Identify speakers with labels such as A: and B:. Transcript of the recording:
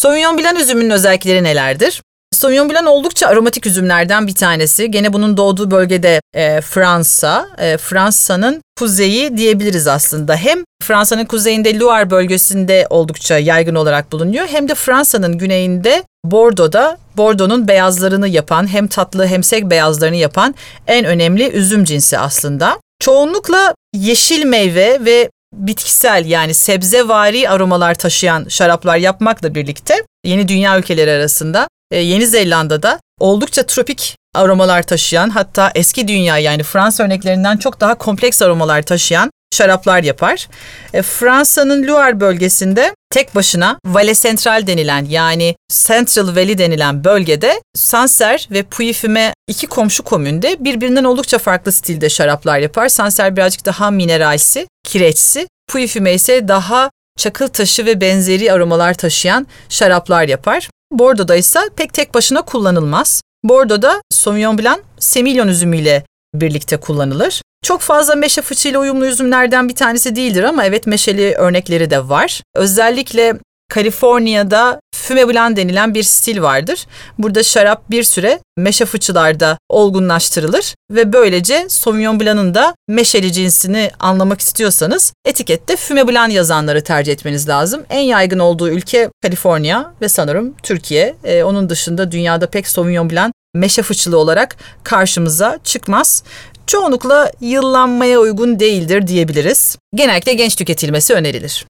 A: Sauvignon Blanc üzümünün özellikleri nelerdir? Sauvignon Blanc oldukça aromatik üzümlerden bir tanesi. Gene bunun doğduğu bölgede e, Fransa, e, Fransa'nın kuzeyi diyebiliriz aslında. Hem Fransa'nın kuzeyinde Loire bölgesinde oldukça yaygın olarak bulunuyor. Hem de Fransa'nın güneyinde Bordeaux'da Bordeaux'un beyazlarını yapan hem tatlı hem sek beyazlarını yapan en önemli üzüm cinsi aslında. Çoğunlukla yeşil meyve ve bitkisel yani sebzevari aromalar taşıyan şaraplar yapmakla birlikte yeni dünya ülkeleri arasında e, Yeni Zelanda'da oldukça tropik aromalar taşıyan hatta eski dünya yani Fransa örneklerinden çok daha kompleks aromalar taşıyan şaraplar yapar. E, Fransa'nın Loire bölgesinde tek başına Valais Central denilen yani Central Valley denilen bölgede Sancerre ve Puy-Fumé iki komşu komünde birbirinden oldukça farklı stilde şaraplar yapar. Sancerre birazcık daha mineralsi, kireçsi. Puy-Fumé ise daha çakıl taşı ve benzeri aromalar taşıyan şaraplar yapar. Bordeaux'da ise pek tek başına kullanılmaz. Bordeaux'da Sauvignon Blanc Semillon üzümüyle birlikte kullanılır. Çok fazla meşe fıçıyla uyumlu üzümlerden bir tanesi değildir ama evet meşeli örnekleri de var. Özellikle Kaliforniya'da füme blanc denilen bir stil vardır. Burada şarap bir süre meşe fıçılarda olgunlaştırılır ve böylece Sauvignon Blanc'ın da meşeli cinsini anlamak istiyorsanız etikette füme blanc yazanları tercih etmeniz lazım. En yaygın olduğu ülke Kaliforniya ve sanırım Türkiye. Ee, onun dışında dünyada pek Sauvignon Blanc meşe fıçılı olarak karşımıza çıkmaz çoğunlukla yıllanmaya uygun değildir diyebiliriz. Genellikle genç tüketilmesi önerilir.